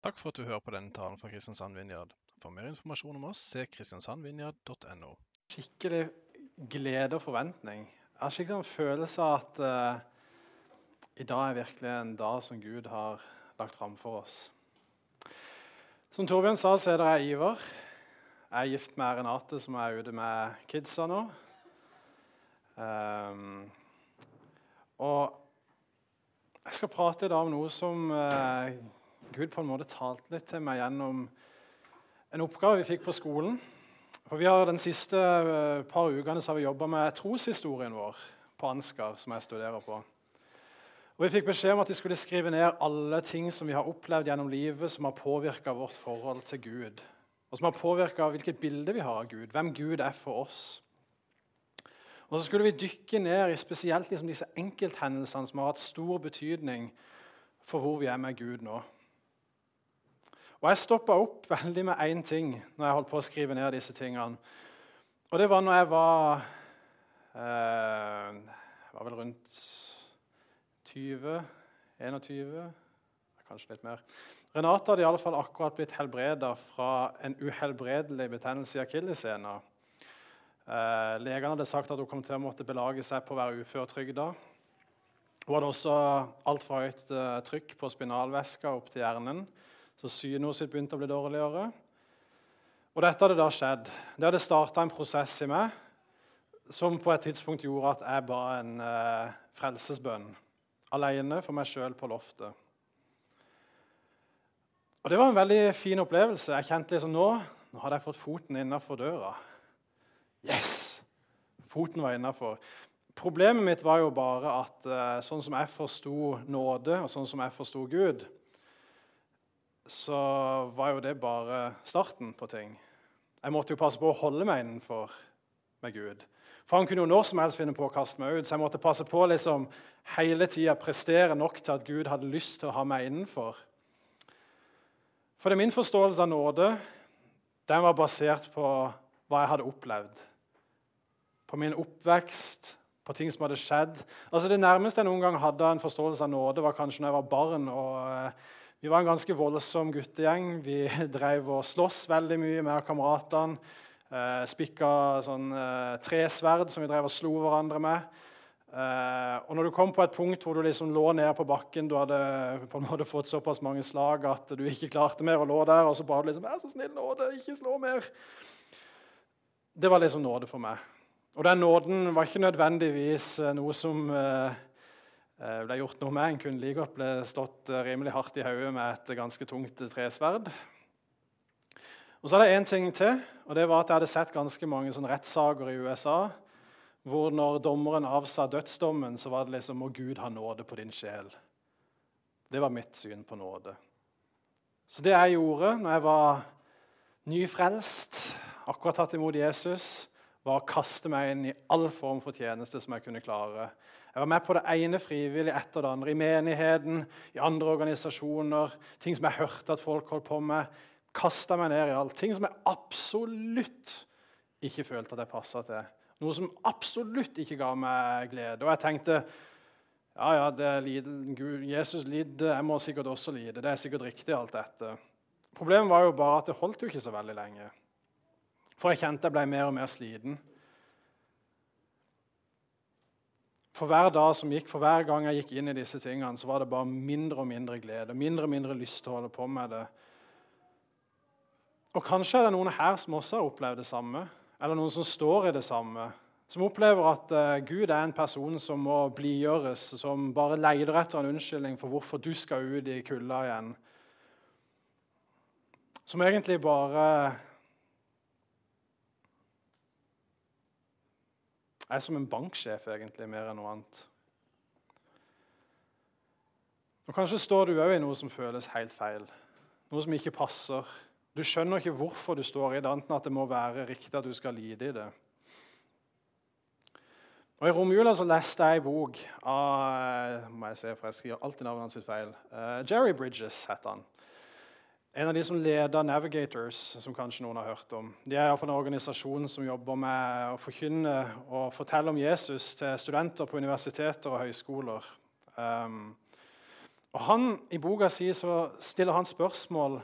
Takk for at du hører på denne talen fra Kristiansand Vinjard. For mer informasjon om oss, se kristiansandvinjard.no. skikkelig glede og forventning. Jeg har skikkelig en følelse av at uh, i dag er virkelig en dag som Gud har lagt fram for oss. Som Torbjørn sa, så er det jeg Ivar. Jeg er gift med Renate, som er ute med kidsa nå. Um, og jeg skal prate i dag om noe som eh, Gud på en måte talte litt til meg gjennom en oppgave vi fikk på skolen. For vi har Den siste eh, par ukene så har vi jobba med troshistorien vår på Ansgar. som jeg studerer på. Og Vi fikk beskjed om at vi skulle skrive ned alle ting som vi har opplevd gjennom livet som har påvirka vårt forhold til Gud. Og som har påvirka hvilket bilde vi har av Gud, hvem Gud er for oss. Og så skulle vi dykke ned i spesielt liksom disse enkelthendelsene som har hatt stor betydning for hvor vi er med Gud nå. Og Jeg stoppa opp veldig med én ting når jeg holdt på å skrive ned disse tingene. Og det var når jeg var eh, var vel rundt 20 21 Kanskje litt mer. Renate hadde i alle fall akkurat blitt helbreda fra en uhelbredelig betennelse i akilleshæla. Eh, legene hadde sagt at hun kom til å måtte belage seg på å være uføretrygda. Hun hadde også altfor høyt eh, trykk på spinalvæska opp til hjernen. Så synet sitt begynte å bli dårligere. Og dette hadde da skjedd. Det hadde starta en prosess i meg som på et tidspunkt gjorde at jeg ba en eh, frelsesbønn alene for meg sjøl på loftet. Og Det var en veldig fin opplevelse. Jeg kjente liksom nå nå hadde jeg fått foten innafor døra. Yes! Foten var innafor. Problemet mitt var jo bare at eh, sånn som jeg forsto nåde, og sånn som jeg forsto Gud, så var jo det bare starten på ting. Jeg måtte jo passe på å holde meg innenfor med Gud. For han kunne jo når som helst finne på å kaste meg ut, så jeg måtte passe på liksom hele tida prestere nok til at Gud hadde lyst til å ha meg innenfor. For det min forståelse av nåde den var basert på hva jeg hadde opplevd. På min oppvekst, på ting som hadde skjedd. Altså Det nærmeste jeg noen gang hadde en forståelse av nåde, var kanskje når jeg var barn. og eh, vi var en ganske voldsom guttegjeng. Vi drev og sloss veldig mye med kameratene. Eh, spikka sånn eh, tresverd som vi drev og slo hverandre med. Eh, og når du kom på et punkt hvor du liksom lå nede på bakken, du hadde på en måte fått såpass mange slag at du ikke klarte mer å lå der, og så ba du liksom 'Vær så snill, nåde, ikke slå mer'. Det var liksom nåde for meg. Og den nåden var ikke nødvendigvis eh, noe som Eh, ble gjort noe med. En kunne like godt ble stått eh, rimelig hardt i hodet med et ganske tungt tresverd. Og så er det én ting til, og det var at jeg hadde sett ganske mange rettssaker i USA hvor når dommeren avsa dødsdommen, så var det liksom 'Må Gud ha nåde på din sjel'. Det var mitt syn på nåde. Så det jeg gjorde når jeg var nyfrelst, akkurat tatt imot Jesus, var å kaste meg inn i all form for tjeneste som jeg kunne klare. Jeg var med på det ene frivillig etter det andre. I menigheten, i andre organisasjoner. Ting som jeg hørte at folk holdt på med. Kasta meg ned i alt. Ting som jeg absolutt ikke følte at jeg passa til. Noe som absolutt ikke ga meg glede. Og jeg tenkte ja, ja, det lider, Jesus lider, jeg må sikkert også lide. Det er sikkert riktig, alt dette. Problemet var jo bare at det holdt jo ikke så veldig lenge. For jeg kjente jeg ble mer og mer sliten. For hver dag som gikk, for hver gang jeg gikk inn i disse tingene, så var det bare mindre og mindre glede, mindre og mindre lyst til å holde på med det. Og Kanskje er det noen her som også har opplevd det samme, eller noen som står i det samme. Som opplever at uh, Gud er en person som må blidgjøres, som bare leter etter en unnskyldning for hvorfor du skal ut i kulda igjen. Som egentlig bare Jeg er som en banksjef, egentlig, mer enn noe annet. Og Kanskje står du òg i noe som føles helt feil, noe som ikke passer. Du skjønner ikke hvorfor du står i det, annet enn at det må være riktig at du skal lide i det. Og I romjula så leste jeg en bok av må jeg se, for jeg skriver alltid navnet hans feil. Uh, Jerry Bridges heter han. En av de som leder Navigators, som kanskje noen har hørt om. De er en organisasjon som jobber med å forkynne og fortelle om Jesus til studenter på universiteter og høyskoler. Um, Og han, I boka si så stiller han spørsmål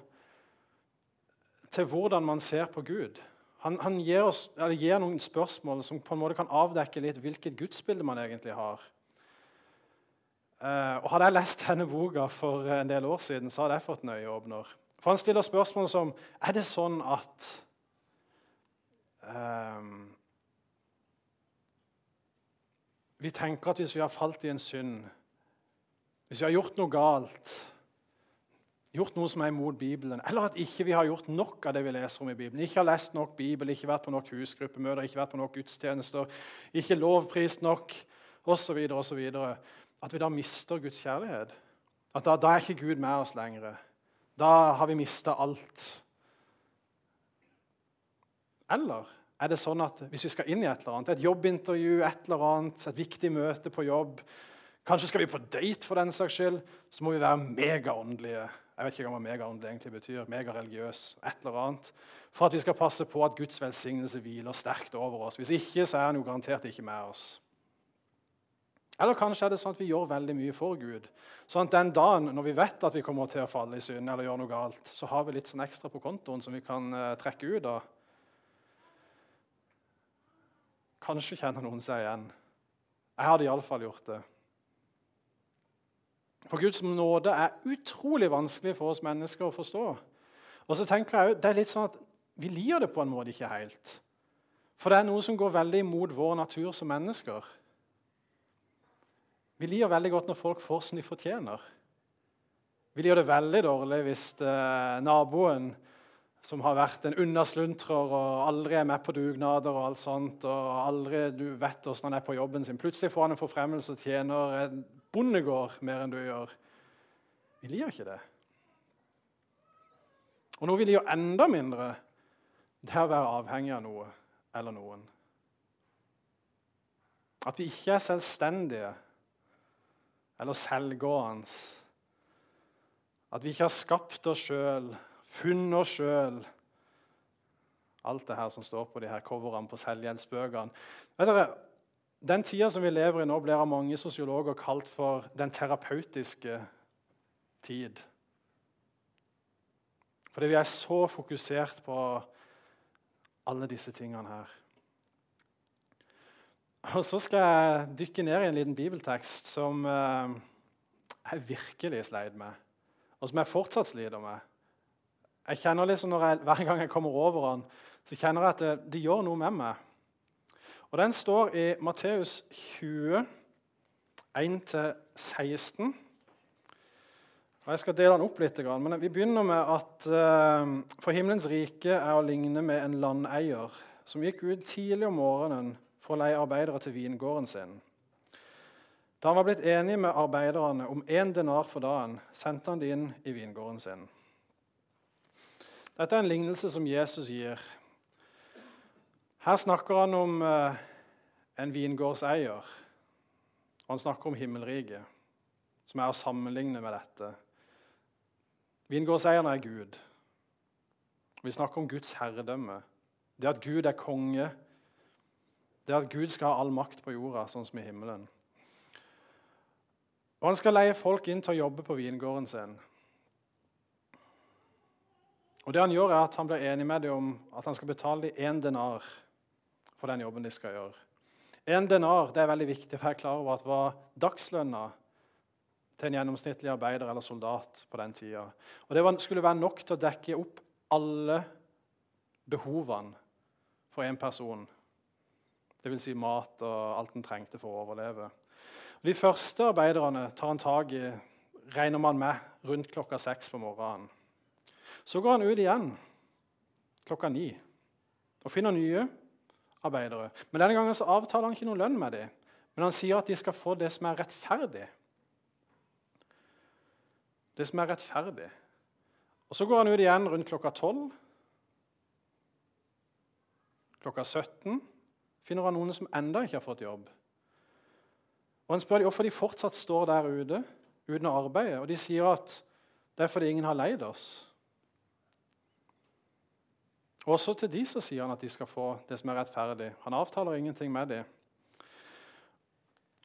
til hvordan man ser på Gud. Han, han gir, oss, gir, noen spørsmål som på en måte kan avdekke litt hvilket gudsbilde man egentlig har. Uh, og Hadde jeg lest denne boka for en del år siden, så hadde jeg fått en øyeåpner. For Han stiller spørsmål som er det sånn at um, Vi tenker at hvis vi har falt i en synd, hvis vi har gjort noe galt, gjort noe som er imot Bibelen, eller at ikke vi har gjort nok av det vi leser om i Bibelen, ikke har lest nok Bibel, ikke vært på nok husgruppemøter, ikke vært på nok gudstjenester, ikke lovprist nok, osv., osv. At vi da mister Guds kjærlighet. At da, da er ikke Gud med oss lenger. Da har vi mista alt. Eller er det sånn at hvis vi skal inn i et eller annet, et jobbintervju, et eller annet, et viktig møte på jobb Kanskje skal vi på date, for den saks skyld. Så må vi være megaåndelige. Jeg vet ikke hva megaåndelig egentlig betyr. Megareligiøs, et eller annet. For at vi skal passe på at Guds velsignelse hviler sterkt over oss. Hvis ikke så er han jo garantert ikke med oss. Eller kanskje er det sånn at vi gjør veldig mye for Gud. Sånn at den dagen når vi vet at vi kommer til å falle i synd eller gjøre noe galt, så har vi litt sånn ekstra på kontoen som vi kan uh, trekke ut av. Kanskje kjenner noen seg igjen. Jeg hadde iallfall gjort det. For Guds nåde er utrolig vanskelig for oss mennesker å forstå. Og så tenker jeg, det er litt sånn at Vi liker det på en måte ikke helt. For det er noe som går veldig imot vår natur som mennesker. Vi liker veldig godt når folk får som de fortjener. Vi liker det veldig dårlig hvis eh, naboen som har vært en undersluntrer, og aldri er med på dugnader og alt sånt, og aldri du vet hvordan han er på jobben sin. Plutselig får han en forfremmelse og tjener en bondegård mer enn du gjør. Vi liker ikke det. Og noe vi liker enda mindre, det er å være avhengig av noe eller noen. At vi ikke er selvstendige eller selvgående. At vi ikke har skapt oss sjøl, funnet oss sjøl. Alt det her som står på de her coverne på selvhjelpsbøkene. Den tida som vi lever i nå, blir av mange sosiologer kalt for den terapeutiske tid. Fordi vi er så fokusert på alle disse tingene her. Og Så skal jeg dykke ned i en liten bibeltekst som eh, jeg virkelig sleit med, og som jeg fortsatt sliter med. Jeg kjenner liksom jeg, Hver gang jeg kommer over den, så kjenner jeg at det, det gjør noe med meg. Og Den står i Matteus 20, 1-16. Og Jeg skal dele den opp litt, men vi begynner med at eh, for himmelens rike er å ligne med en landeier som gikk ut tidlig om morgenen for å leie arbeidere til vingården sin. Da han var blitt enig med arbeiderne om én denar for dagen, sendte han de inn i vingården sin. Dette er en lignelse som Jesus gir. Her snakker han om eh, en vingårdseier, og han snakker om himmelriket, som er å sammenligne med dette. Vingårdseieren er Gud. Vi snakker om Guds herredømme. Det at Gud er konge. Det er at Gud skal ha all makt på jorda, sånn som i himmelen. Og Han skal leie folk inn til å jobbe på vingården sin. Og det Han gjør er at han blir enig med dem om at han skal betale dem én denar for den jobben de skal gjøre. En denar det er veldig viktig, for jeg er klar over at var dagslønna til en gjennomsnittlig arbeider eller soldat på den tida. Og Det skulle være nok til å dekke opp alle behovene for én person. Dvs. Si mat og alt en trengte for å overleve. De første arbeiderne tar han tak i, regner man med, rundt klokka seks på morgenen. Så går han ut igjen klokka ni og finner nye arbeidere. Men denne gangen så avtaler han ikke noe lønn med dem, men han sier at de skal få det som er rettferdig det som er rettferdig. Og Så går han ut igjen rundt klokka 12. Klokka 17 finner han noen som enda ikke har fått jobb. Og Han spør dem hvorfor de fortsatt står der ute uten å arbeide. Og De sier at det er fordi ingen har leid oss. Også til de så sier han at de skal få det som er rettferdig. Han avtaler ingenting med dem.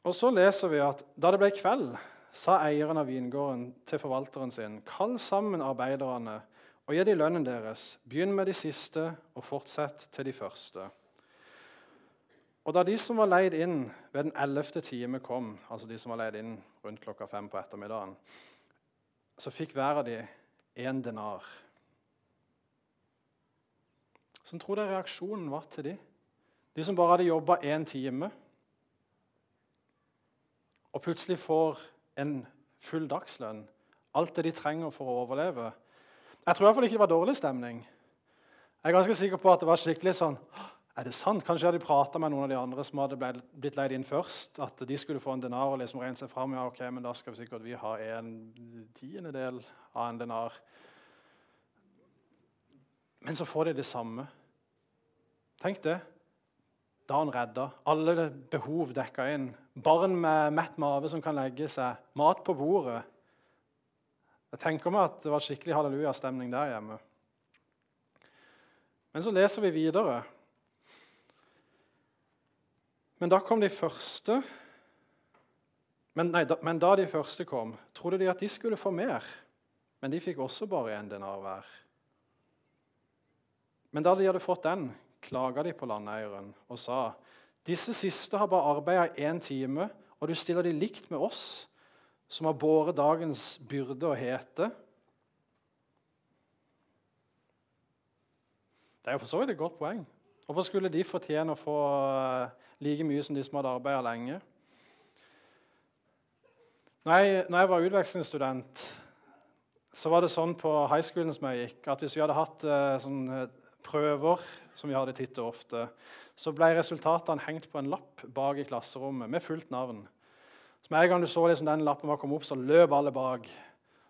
Og Så leser vi at da det ble kveld, sa eieren av vingården til forvalteren sin.: Kall sammen arbeiderne og gi dem lønnen deres. Begynn med de siste, og fortsett til de første. Og da de som var leid inn ved den ellevte time kom, altså de som var leid inn rundt klokka fem på ettermiddagen, så fikk hver av de én denar. Sånn tror jeg reaksjonen var til de. De som bare hadde jobba én time, og plutselig får en full dagslønn. Alt det de trenger for å overleve. Jeg tror i hvert fall ikke det var dårlig stemning. Jeg er ganske sikker på at det var skikkelig sånn Er det sant? Kanskje jeg hadde prata med noen av de andre som hadde blitt leid inn først. At de skulle få en denar og liksom regne seg fram. Ja, ok, men da skal vi sikkert vi ha en tiendedel av en denar. Men så får de det samme. Tenk det. Da han redda. Alle behov dekka inn. Barn med mett mage som kan legge seg. Mat på bordet. Jeg tenker meg at det var skikkelig hallelujastemning der hjemme. Men så leser vi videre. Men da kom de første men, nei, da, men, da, de første kom, trodde de at de skulle få mer. Men de fikk også bare én denar hver. Men da de hadde fått den, klaga de på landeieren og sa disse siste har bare arbeida én time, og du stiller de likt med oss, som har båret dagens byrde og hete. Det er jo for så vidt et godt poeng. Hvorfor skulle de fortjene å få like mye som de som hadde arbeida lenge? Når jeg, når jeg, var utvekslingsstudent, så var det sånn på high schoolen som jeg gikk, at hvis vi hadde hatt uh, sånn, prøver, som vi hadde titt og ofte, så ble resultatene hengt på en lapp bak i klasserommet med fullt navn. Så med en gang du så liksom den lappen var kommet opp, så løp alle bak.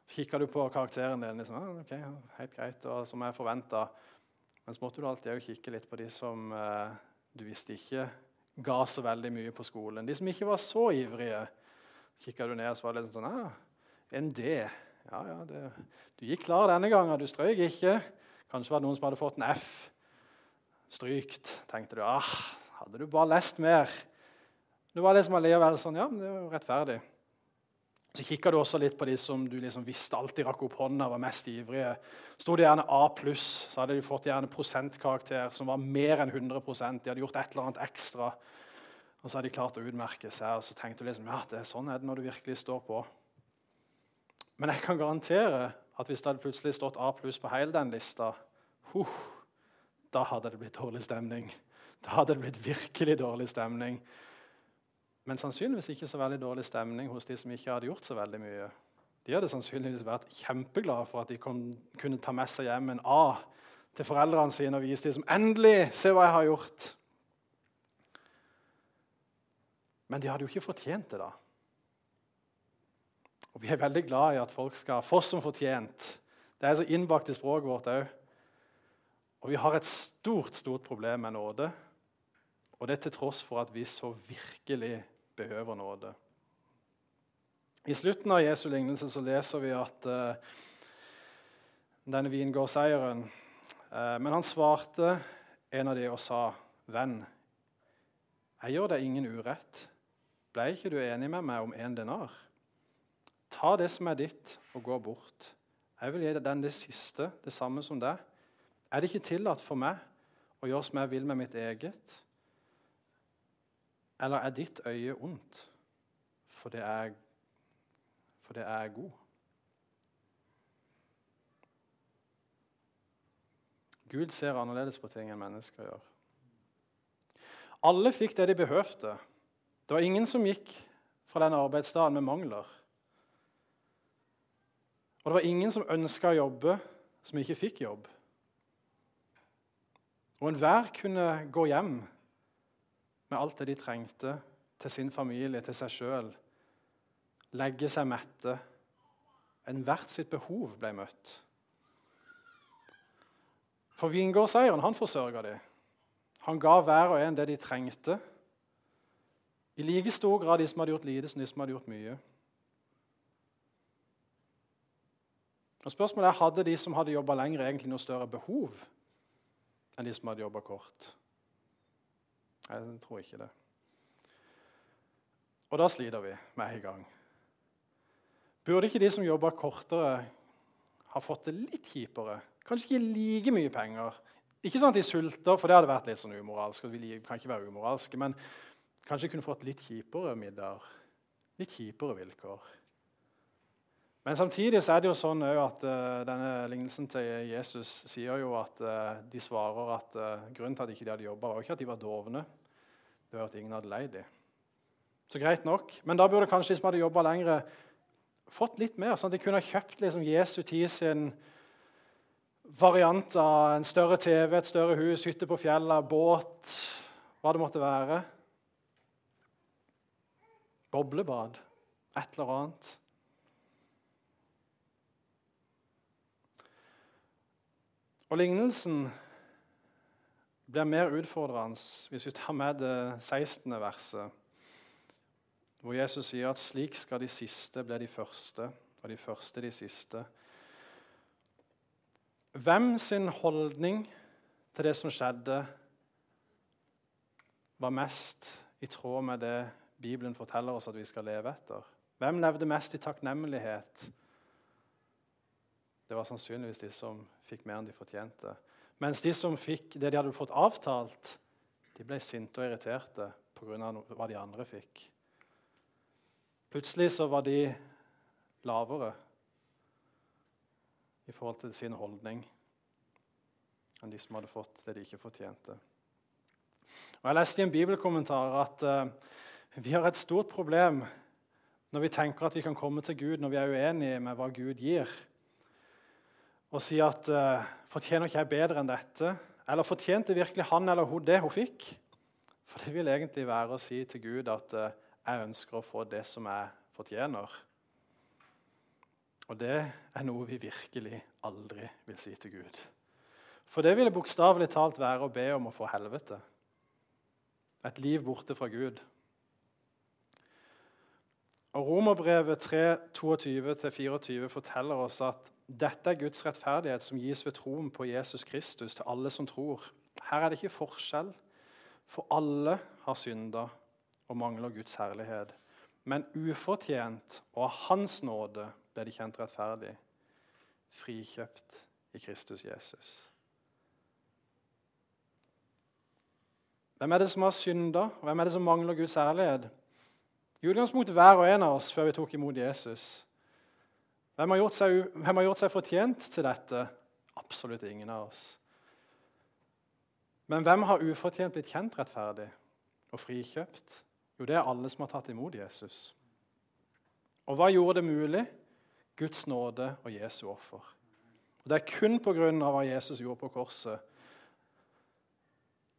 Så kikka du på karakteren din. liksom, ah, ok, helt greit, og som jeg forventa. Men så måtte du alltid kikke litt på de som eh, du visste ikke ga så veldig mye på skolen. De som ikke var så ivrige. Kikka du ned, så var det litt sånn ah, En D. Ja, ja, det, du gikk klar denne gangen. Du strøyk ikke. Kanskje var det noen som hadde fått en F. Strykt. Tenkte du. ah, Hadde du bare lest mer. Det var liksom allikevel sånn Ja, det er jo rettferdig. Så kikka du også litt på de som du liksom visste alltid rakk opp hånda, var mest ivrige. Sto det gjerne A pluss, så hadde de fått gjerne prosentkarakter som var mer enn 100% De hadde gjort et eller annet ekstra, og så hadde de klart å utmerke seg. Og så tenkte du liksom, ja, det er sånn er det når du virkelig står på. Men jeg kan garantere at hvis det hadde plutselig stått A pluss på hele den lista, huh, da hadde det blitt dårlig stemning. Da hadde det blitt virkelig dårlig stemning. Men sannsynligvis ikke så veldig dårlig stemning hos de som ikke hadde gjort så veldig mye. De hadde sannsynligvis vært kjempeglade for at de kom, kunne ta med seg hjem en A til foreldrene sine og vise dem som 'Endelig! Se hva jeg har gjort!' Men de hadde jo ikke fortjent det, da. Og Vi er veldig glad i at folk skal få som fortjent. Det er så innbakt i språket vårt òg. Og vi har et stort, stort problem med nåde. Og det til tross for at vi så virkelig behøver nåde. I slutten av Jesu lignelse så leser vi at uh, denne vingårdseieren uh, Men han svarte en av de og sa, 'Venn, jeg gjør deg ingen urett. Ble ikke du enig med meg om en denar?' Ta det som er ditt, og gå bort. Jeg vil gi deg den det siste, det samme som deg. Er det ikke tillatt for meg å gjøre som jeg vil med mitt eget? Eller er ditt øye ondt for det er, for det er god? Gud ser annerledes på ting enn mennesker gjør. Alle fikk det de behøvde. Det var ingen som gikk fra den arbeidsdagen med mangler. Og det var ingen som ønska å jobbe, som ikke fikk jobb. Og enhver kunne gå hjem med alt det de trengte til sin familie, til seg sjøl. Legge seg mette. Enhvert sitt behov ble møtt. For vingårdseieren han forsørga de. Han ga hver og en det de trengte. I like stor grad de som hadde gjort lite, som de som hadde gjort mye. Og Spørsmålet er hadde de som hadde jobba lenger, egentlig noe større behov enn de som hadde jobba kort. Jeg tror ikke det. Og da sliter vi med en gang. Burde ikke de som jobber kortere, ha fått det litt kjipere? Kanskje ikke like mye penger. Ikke sånn at de sulter, for det hadde vært litt sånn umoralsk. og Vi kan ikke være umoralske, Men kanskje kunne fått litt kjipere middag. Litt kjipere vilkår. Men samtidig så er det jo sånn at uh, denne lignelsen til Jesus sier jo at uh, de svarer at uh, grunnen til at ikke de hadde jobba, var jo ikke at de var dovne. Det var at ingen hadde leid dem. Så greit nok. Men da burde kanskje de som hadde jobba lenger, fått litt mer, sånn at de kunne kjøpt liksom, Jesu tid sin variant av en større TV, et større hus, hytte på fjellet, båt, hva det måtte være. Boblebad, et eller annet. Og Lignelsen blir mer utfordrende hvis vi tar med det 16. verset hvor Jesus sier at slik skal de siste bli de første, og de første de siste. Hvem sin holdning til det som skjedde, var mest i tråd med det Bibelen forteller oss at vi skal leve etter? Hvem levde mest i takknemlighet? Det var sannsynligvis de som fikk mer enn de fortjente. Mens de som fikk det de hadde fått avtalt, de ble sinte og irriterte pga. hva de andre fikk. Plutselig så var de lavere i forhold til sin holdning enn de som hadde fått det de ikke fortjente. Og Jeg leste i en bibelkommentar at uh, vi har et stort problem når vi tenker at vi kan komme til Gud når vi er uenige med hva Gud gir, og si at uh, 'Fortjener ikke jeg bedre enn dette?' Eller 'Fortjente virkelig han eller hun det hun fikk?' For det vil egentlig være å si til Gud at uh, jeg ønsker å få det som jeg fortjener. Og det er noe vi virkelig aldri vil si til Gud. For det ville bokstavelig talt være å be om å få helvete. Et liv borte fra Gud. Og Romerbrevet 3, 22-24 forteller oss at dette er Guds rettferdighet som gis ved troen på Jesus Kristus til alle som tror. Her er det ikke forskjell, for alle har synda og mangler Guds herlighet. Men ufortjent og av Hans nåde ble de kjent rettferdig, frikjøpt i Kristus Jesus. Hvem er det som har synda, og hvem er det som mangler Guds ærlighet? I utgangspunktet hver og en av oss før vi tok imot Jesus. Hvem har gjort seg, hvem har gjort seg fortjent til dette? Absolutt ingen av oss. Men hvem har ufortjent blitt kjent rettferdig og frikjøpt? Jo, det er alle som har tatt imot Jesus. Og hva gjorde det mulig? Guds nåde og Jesu offer. Og Det er kun pga. hva Jesus gjorde på korset.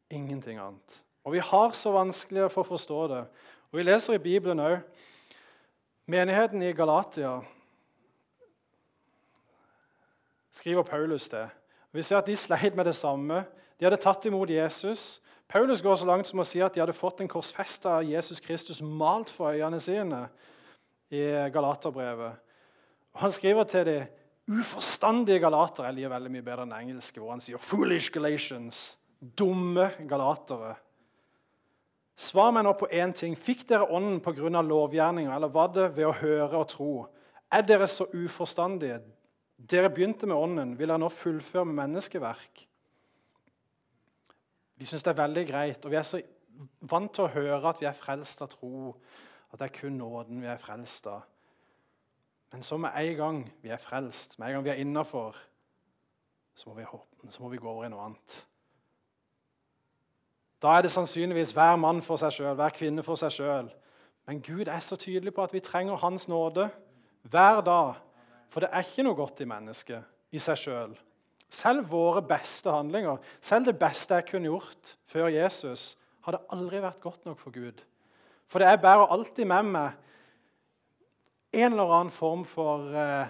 Ingenting annet. Og vi har så vanskelig for å forstå det. Og Vi leser i Bibelen òg menigheten i Galatia skriver Paulus det. Vi ser at De sleit med det samme. De hadde tatt imot Jesus, Paulus går så langt som å si at de hadde fått en korsfesta Jesus Kristus malt for øynene sine i Galaterbrevet. Og Han skriver til de uforstandige galatere. Jeg liker veldig mye bedre enn engelske, hvor han sier 'foolish Galatians'. Dumme galatere. Svar meg nå på én ting. Fikk dere ånden pga. lovgjerninger, eller var det ved å høre og tro? Er dere så uforstandige? Dere begynte med ånden. Vil dere nå fullføre med menneskeverk? Vi syns det er veldig greit, og vi er så vant til å høre at vi er frelst av tro. At det er kun nåden vi er frelst av. Men så med en gang vi er frelst, med en gang vi er innafor, så, så, må vi gå over i noe annet. Da er det sannsynligvis hver mann for seg sjøl, hver kvinne for seg sjøl. Men Gud er så tydelig på at vi trenger Hans nåde hver dag. For det er ikke noe godt i mennesket i seg sjøl. Selv våre beste handlinger, selv det beste jeg kunne gjort før Jesus, hadde aldri vært godt nok for Gud. For det jeg bærer alltid med meg en eller annen form for eh,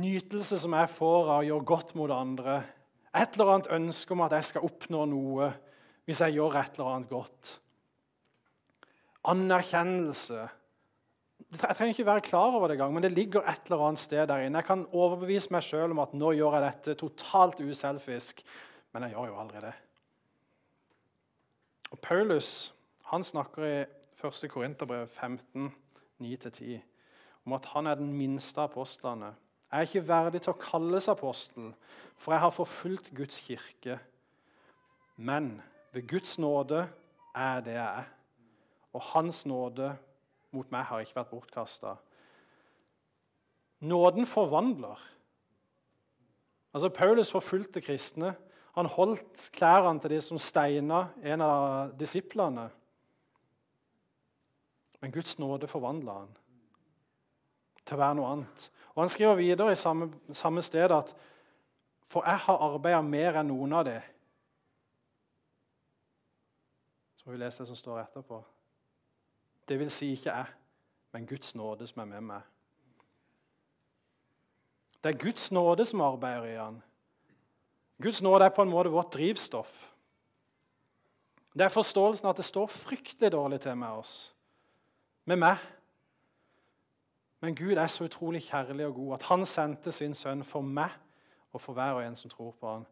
nytelse som jeg får av å gjøre godt mot andre. Et eller annet ønske om at jeg skal oppnå noe hvis jeg gjør et eller annet godt. Anerkjennelse jeg trenger ikke være klar over det, gang, men det ligger et eller annet sted der inne. Jeg kan overbevise meg sjøl om at nå gjør jeg dette totalt uselfisk, men jeg gjør jo aldri det. Og Paulus han snakker i 1. Korinterbrev 15, 9-10 om at han er den minste apostlene. Jeg er ikke verdig til å kalles apostel, for jeg har forfulgt Guds kirke. Men ved Guds nåde er det jeg er. Og Hans nåde mot meg har ikke vært bortkasta. Nåden forvandler. Altså, Paulus forfulgte kristne. Han holdt klærne til de som steina en av disiplene. Men Guds nåde forvandla han til å være noe annet. Og Han skriver videre i samme, samme sted at For jeg har arbeida mer enn noen av de. Så må vi lese det som står etterpå. Det vil si ikke jeg, men Guds nåde som er med meg. Det er Guds nåde som arbeider i han. Guds nåde er på en måte vårt drivstoff. Det er forståelsen at det står fryktelig dårlig til med oss, med meg. Men Gud er så utrolig kjærlig og god at han sendte sin sønn for meg og for hver og en som tror på han.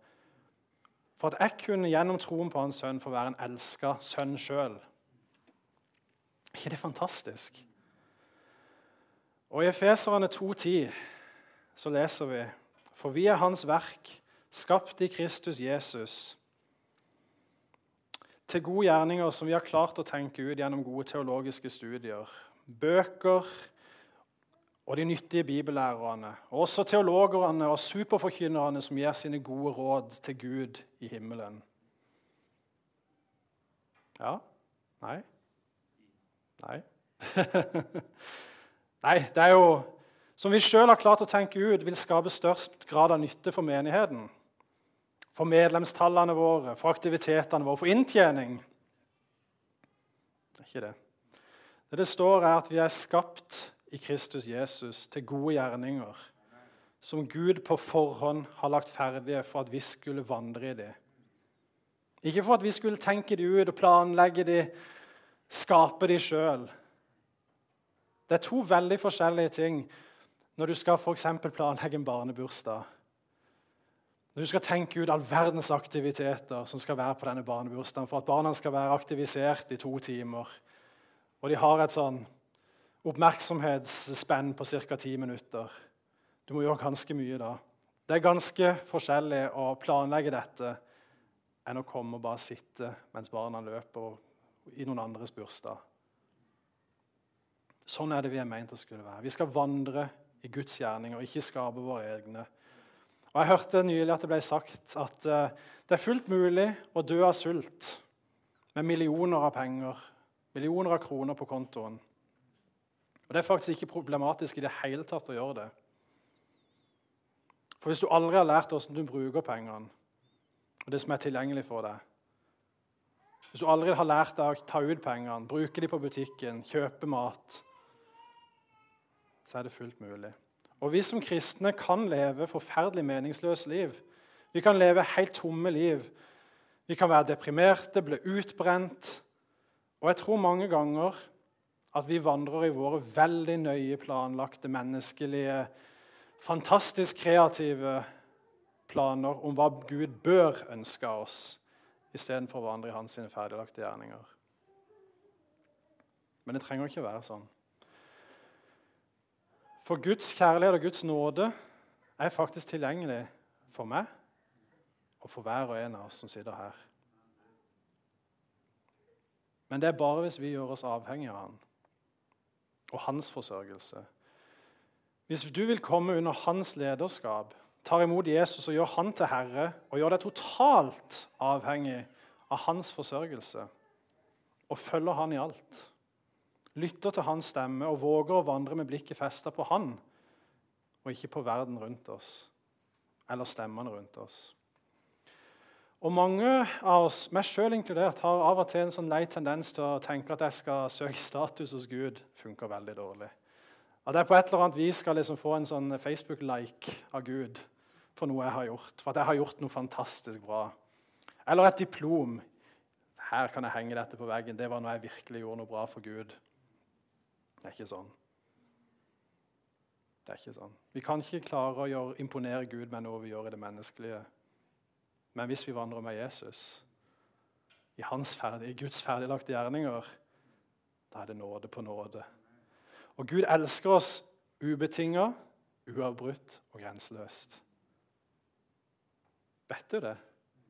For at jeg kunne gjennom troen på hans sønn få være en elska sønn sjøl. Er ikke det fantastisk? Og I Efeserne 2,10 så leser vi For vi er Hans verk, skapt i Kristus Jesus, til gode gjerninger som vi har klart å tenke ut gjennom gode teologiske studier. Bøker og de nyttige bibellærerne. Og også teologerne og superforkynnerne som gir sine gode råd til Gud i himmelen. Ja? Nei? Nei. Nei, det er jo som vi sjøl har klart å tenke ut, vil skape størst grad av nytte for menigheten. For medlemstallene våre, for aktivitetene våre, for inntjening. Det er ikke det. Det det står, er at vi er skapt i Kristus Jesus til gode gjerninger, som Gud på forhånd har lagt ferdige for at vi skulle vandre i det. Ikke for at vi skulle tenke det ut og planlegge det, skape de sjøl. Det er to veldig forskjellige ting når du skal for planlegge en barnebursdag. Når du skal tenke ut all verdens aktiviteter som skal være på denne barnebursdagen for at barna skal være aktivisert i to timer, og de har et sånn oppmerksomhetsspenn på ca. ti minutter Du må gjøre ganske mye da. Det er ganske forskjellig å planlegge dette enn å komme og bare sitte mens barna løper i noen andres bursdag. Sånn er det vi er meint å skulle være. Vi skal vandre i Guds gjerning og ikke skape våre egne. Og Jeg hørte nylig at det ble sagt at uh, det er fullt mulig å dø av sult med millioner av penger, millioner av kroner på kontoen. Og Det er faktisk ikke problematisk i det hele tatt å gjøre det. For hvis du aldri har lært hvordan du bruker pengene, og det som er tilgjengelig for deg Hvis du aldri har lært deg å ta ut pengene, bruke dem på butikken, kjøpe mat så er det fullt mulig. Og vi som kristne kan leve forferdelig meningsløse liv. Vi kan leve helt tomme liv. Vi kan være deprimerte, bli utbrent. Og jeg tror mange ganger at vi vandrer i våre veldig nøye planlagte, menneskelige, fantastisk kreative planer om hva Gud bør ønske av oss, istedenfor å vandre i hans ferdiglagte gjerninger. Men det trenger ikke å være sånn. For Guds kjærlighet og Guds nåde er faktisk tilgjengelig for meg og for hver og en av oss som sitter her. Men det er bare hvis vi gjør oss avhengig av Han og hans forsørgelse. Hvis du vil komme under hans lederskap, tar imot Jesus og gjør han til herre, og gjør deg totalt avhengig av hans forsørgelse, og følger han i alt lytter til hans stemme og våger å vandre med blikket festa på han, og ikke på verden rundt oss eller stemmene rundt oss. Og Mange av oss, meg sjøl inkludert, har av og til en sånn lei tendens til å tenke at jeg skal søke status hos Gud. funker veldig dårlig. At jeg på et eller annet vis skal liksom få en sånn Facebook-like av Gud for noe jeg har gjort. For at jeg har gjort noe fantastisk bra. Eller et diplom. Her kan jeg henge dette på veggen. Det var når jeg virkelig gjorde noe bra for Gud. Det er ikke sånn. Det er ikke sånn. Vi kan ikke klare å gjøre, imponere Gud med noe vi gjør i det menneskelige. Men hvis vi vandrer med Jesus, i, ferdig, i Guds ferdiglagte gjerninger, da er det nåde på nåde. Og Gud elsker oss Ubetinga, uavbrutt og grenseløst. Vet du det?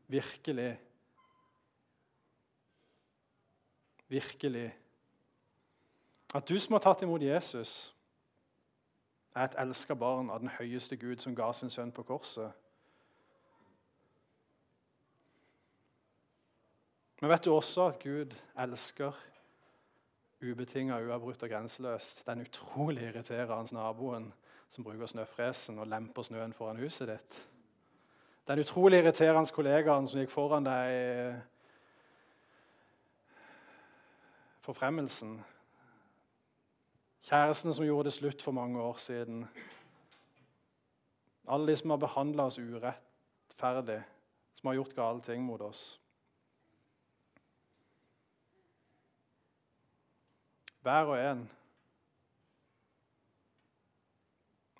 Virkelig. Virkelig. At du som har tatt imot Jesus, er et elska barn av den høyeste Gud som ga sin sønn på korset. Men vet du også at Gud elsker ubetinga, uavbrutt og grenseløst den utrolig irriterende naboen som bruker snøfresen og lemper snøen foran huset ditt? Den utrolig irriterende kollegaen som gikk foran deg i forfremmelsen. Kjæresten som gjorde det slutt for mange år siden. Alle de som har behandla oss urettferdig, som har gjort gale ting mot oss. Hver og en.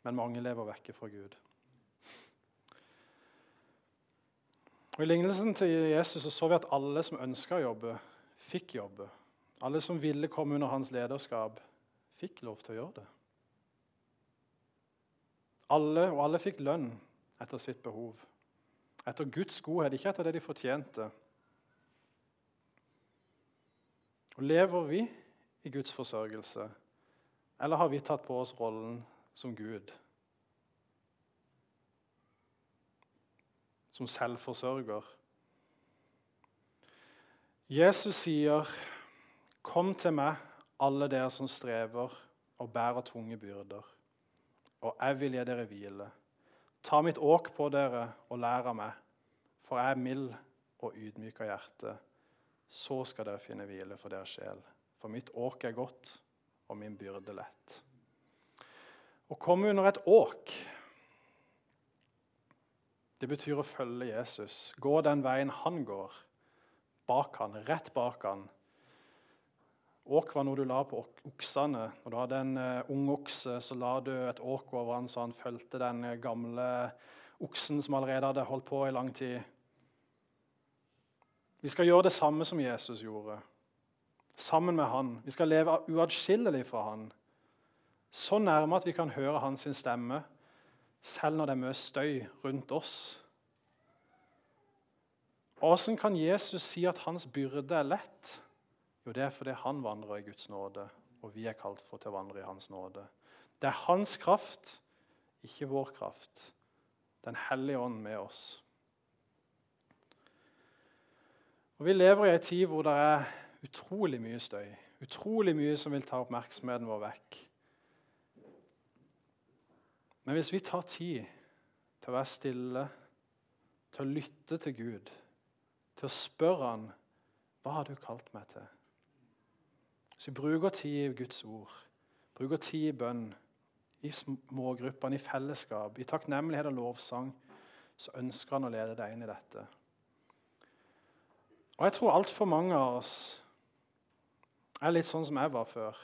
Men mange lever vekke fra Gud. Og I lignelsen til Jesus så, så vi at alle som ønska å jobbe, fikk jobbe. Alle som ville komme under hans lederskap, fikk lov til å gjøre det. Alle, og alle fikk lønn etter sitt behov. Etter Guds godhet, ikke etter det de fortjente. Og Lever vi i Guds forsørgelse, eller har vi tatt på oss rollen som Gud? Som selvforsørger? Jesus sier, 'Kom til meg, alle dere som strever og bærer tunge byrder, og jeg vil gi dere hvile.' 'Ta mitt åk på dere og lær av meg, for jeg er mild og ydmyk av hjerte.' Så skal dere finne hvile for deres sjel. For mitt åk er godt, og min byrde lett. Å komme under et åk det betyr å følge Jesus. Gå den veien han går. Bak han, rett bak han. Åk var noe du la på oksene. Når du hadde en uh, ung okse, så la du et åk over han så han fulgte den eh, gamle oksen som allerede hadde holdt på i lang tid. Vi skal gjøre det samme som Jesus gjorde sammen med han. Vi skal leve uatskillelig fra han. Så nærme at vi kan høre hans stemme, selv når det er mye støy rundt oss. Hvordan kan Jesus si at hans byrde er lett? Jo, det er fordi han vandrer i Guds nåde, og vi er kalt for til å vandre i hans nåde. Det er hans kraft, ikke vår kraft. Den hellige ånd med oss. Og Vi lever i en tid hvor det er utrolig mye støy. Utrolig mye som vil ta oppmerksomheten vår vekk. Men hvis vi tar tid til å være stille, til å lytte til Gud, til å spørre Han hva har du kalt meg til? Hvis vi bruker tid i Guds ord, bruker tid i bønn, i smågruppene, i fellesskap, i takknemlighet og lovsang, så ønsker Han å lede deg inn i dette. Og jeg tror altfor mange av oss er litt sånn som jeg var før.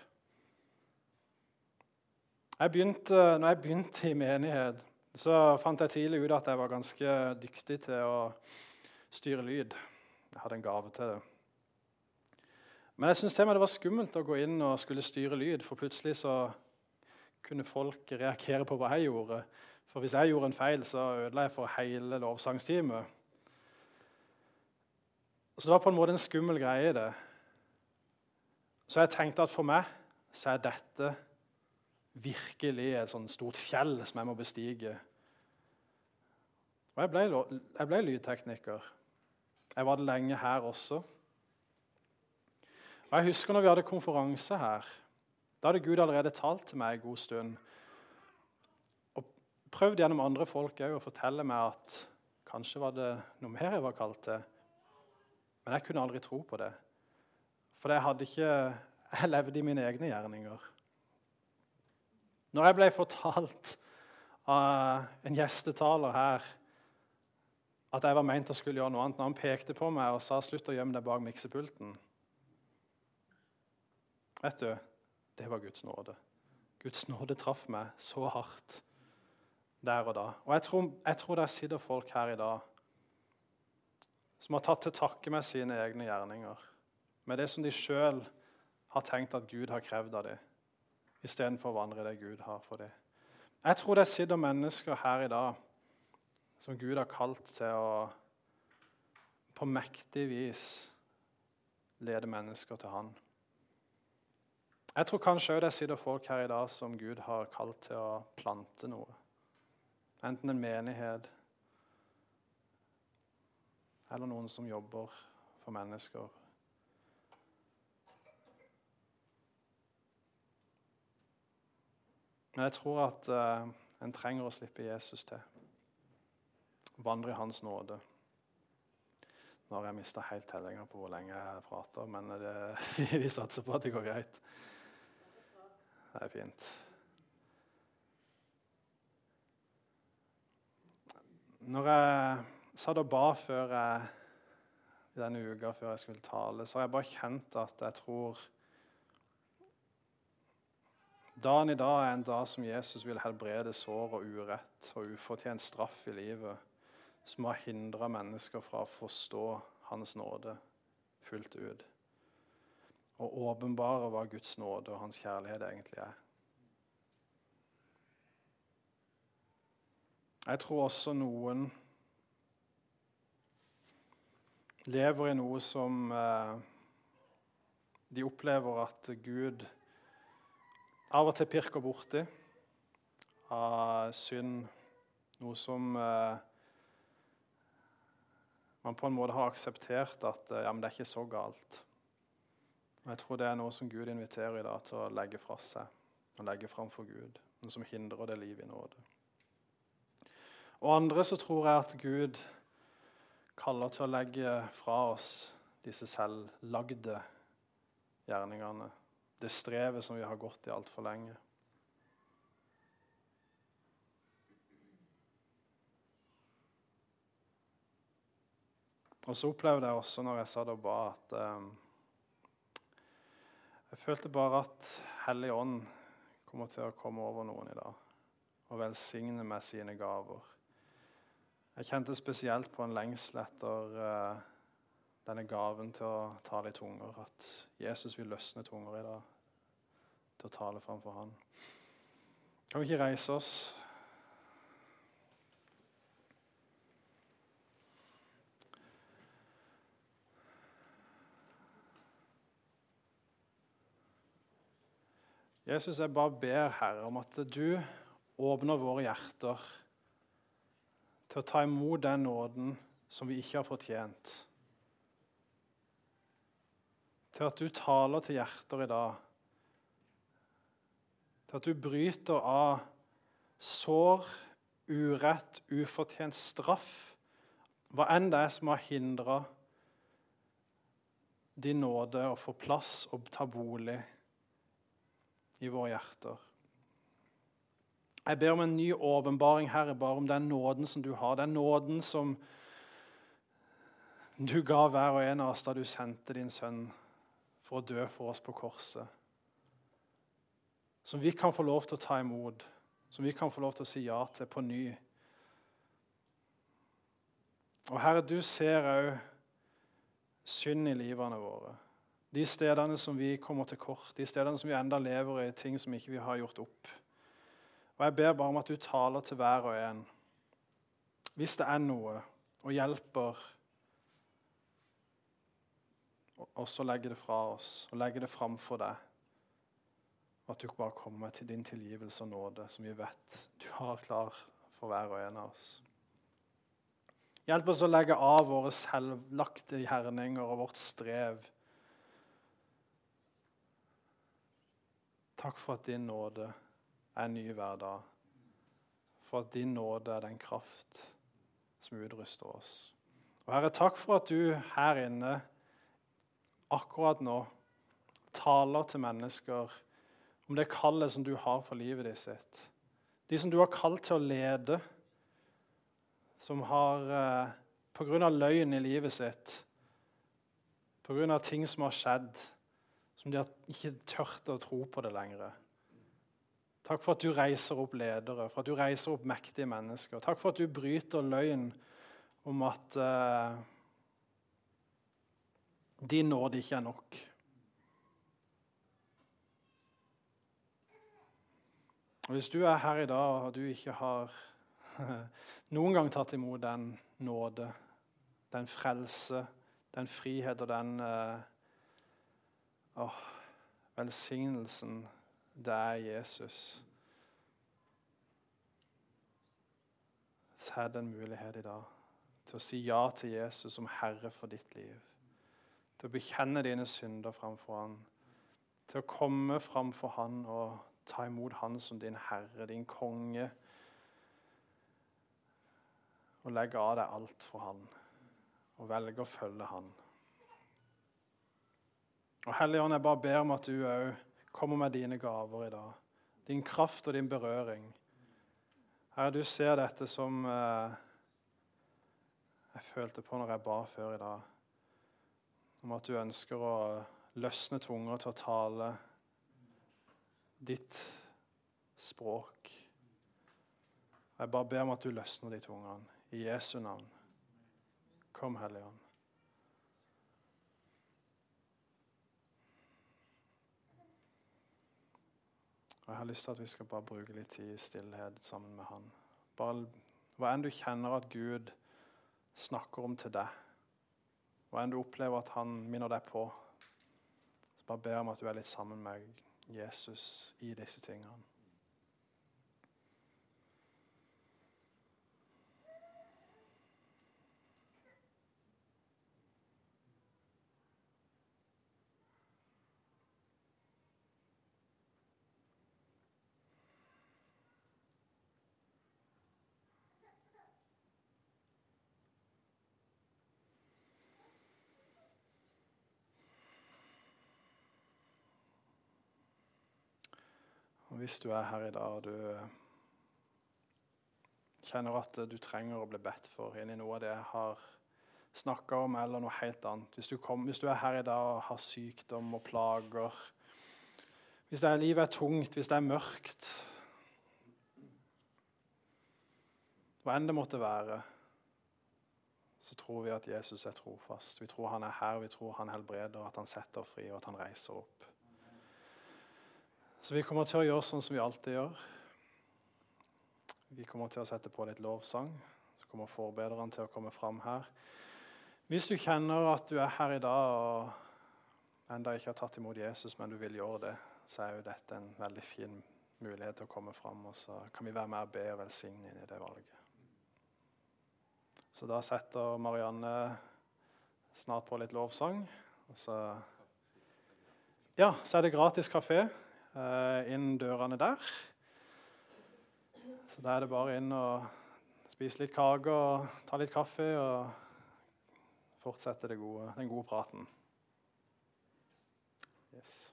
Jeg begynte, når jeg begynte i menighet, så fant jeg tidlig ut at jeg var ganske dyktig til å styre lyd. Jeg hadde en gave til det. Men jeg syntes til meg det var skummelt å gå inn og skulle styre lyd, for plutselig så kunne folk reagere på hva jeg gjorde. For hvis jeg gjorde en feil, så ødela jeg for hele lovsangsteamet. Så det var på en måte en skummel greie. det. Så jeg tenkte at for meg så er dette virkelig et sånt stort fjell som jeg må bestige. Og jeg ble, jeg ble lydtekniker. Jeg var det lenge her også. Og Jeg husker når vi hadde konferanse her. Da hadde Gud allerede talt til meg en god stund. Og prøvd gjennom andre folk òg å fortelle meg at kanskje var det noe mer jeg var kalt til. Men jeg kunne aldri tro på det. For jeg hadde ikke Jeg levde i mine egne gjerninger. Når jeg ble fortalt av en gjestetaler her at jeg var meint å skulle gjøre noe annet, når han pekte på meg og sa 'slutt å gjemme deg bak miksepulten' Vet du, det var Guds nåde. Guds nåde traff meg så hardt der og da. Og jeg tror, jeg tror der sitter folk her i dag som har tatt til takke med sine egne gjerninger med det som de sjøl har tenkt at Gud har krevd av dem. Istedenfor å vandre det Gud har for dem. Jeg tror det sitter mennesker her i dag som Gud har kalt til å på mektig vis lede mennesker til Han. Jeg tror kanskje òg det sitter folk her i dag som Gud har kalt til å plante noe. Enten en menighet eller noen som jobber for mennesker. Men jeg tror at uh, en trenger å slippe Jesus til. Vandre i Hans nåde. Nå har jeg mista helt tellinga på hvor lenge jeg prater, men det, vi satser på at det går greit. Det er fint. Når jeg satt og ba før jeg, denne uka før jeg skulle tale, så har jeg bare kjent at jeg tror Dagen i dag er en dag som Jesus vil helbrede sår og urett og ufortjent straff i livet som har hindra mennesker fra å forstå Hans nåde fullt ut. Og åpenbare hva Guds nåde og Hans kjærlighet egentlig er. Jeg tror også noen lever i noe som eh, de opplever at Gud av og til pirker borti av synd. Noe som eh, man på en måte har akseptert at eh, ja, men det er ikke så galt. Og Jeg tror det er noe som Gud inviterer i dag til å legge fra seg og legge fram for Gud. Noe som hindrer det livet i nåde. Og andre så tror jeg at Gud kaller til å legge fra oss disse selvlagde gjerningene. Det strevet som vi har gått i altfor lenge. Og så opplevde jeg også når jeg satt og ba, at eh, jeg følte bare at Hellig Ånd kommer til å komme over noen i dag og velsigne med sine gaver. Jeg kjente spesielt på en lengsel etter uh, denne gaven til å tale i tunger. At Jesus vil løsne tunger i dag til å tale framfor Han. Kan vi ikke reise oss? Jesus, jeg bare ber Herre om at du åpner våre hjerter til å ta imot den nåden som vi ikke har fortjent. Til at du taler til hjerter i dag. Til at du bryter av sår, urett, ufortjent straff. Hva enn det er som har hindra din nåde å få plass og ta bolig i våre hjerter. Jeg ber om en ny åpenbaring, Herre, bare om den nåden som du har. Den nåden som du ga hver og en av oss da du sendte din sønn for å dø for oss på korset. Som vi kan få lov til å ta imot, som vi kan få lov til å si ja til på ny. Og Herre, du ser òg synd i livene våre. De stedene som vi kommer til kort, de stedene som vi enda lever i ting som ikke vi har gjort opp. Og Jeg ber bare om at du taler til hver og en. Hvis det er noe, og hjelper også legge det fra oss og legge det framfor deg. Og at du bare kommer til din tilgivelse og nåde, som vi vet du har klar for hver og en av oss. Hjelp oss å legge av våre selvlagte gjerninger og vårt strev Takk for at din nåde er ny hver dag. For at din nåde er den kraft som utruster oss. Og Herre, takk for at du her inne akkurat nå taler til mennesker om det kallet som du har for livet ditt sitt. De som du har kalt til å lede, som har eh, pga. løgn i livet sitt, pga. ting som har skjedd, som de har ikke tørt å tro på det lenger. Takk for at du reiser opp ledere, for at du reiser opp mektige mennesker. Takk for at du bryter løgn om at uh, din nåde ikke er nok. Og Hvis du er her i dag og du ikke har noen gang tatt imot den nåde, den frelse, den frihet og den oh, velsignelsen det er Jesus, så er det en mulighet i dag til å si ja til Jesus som herre for ditt liv. Til å bekjenne dine synder framfor han. Til å komme framfor han og ta imot han som din herre, din konge. Og legge av deg alt for han. Og velge å følge han. Og Hellige jeg bare ber om at du òg kommer med dine gaver i dag. Din kraft og din berøring. Herre, du ser dette som eh, jeg følte på når jeg ba før i dag. Om at du ønsker å løsne tunger til å tale ditt språk. Jeg bare ber om at du løsner de tungene. I Jesu navn. Kom, Hellige Ånd. Jeg har lyst til at vi skal bare bruke litt tid i stillhet sammen med Han. Bare, hva enn du kjenner at Gud snakker om til deg, hva enn du opplever at Han minner deg på, så bare ber jeg om at du er litt sammen med Jesus i disse tingene. Og Hvis du er her i dag og du eh, kjenner at du trenger å bli bedt for inn i noe av det jeg har snakka om, eller noe helt annet hvis du, kom, hvis du, er her i dag og har sykdom og plager Hvis det er, livet er tungt, hvis det er mørkt Hva enn det måtte være, så tror vi at Jesus er trofast. Vi tror han er her, vi tror han helbreder, at han setter fri, og at han reiser opp. Så vi kommer til å gjøre sånn som vi alltid gjør. Vi kommer til å sette på litt lovsang. Så kommer forbedrerne til å komme fram her. Hvis du kjenner at du er her i dag og enda ikke har tatt imot Jesus, men du vil gjøre det, så er jo dette en veldig fin mulighet til å komme fram. Og så kan vi være med og be og velsigne inn i det valget. Så da setter Marianne snart på litt lovsang. Og så, ja, så er det gratis kafé inn dørene der. Så da er det bare inn og spise litt kake og ta litt kaffe og fortsette gode, den gode praten. Yes.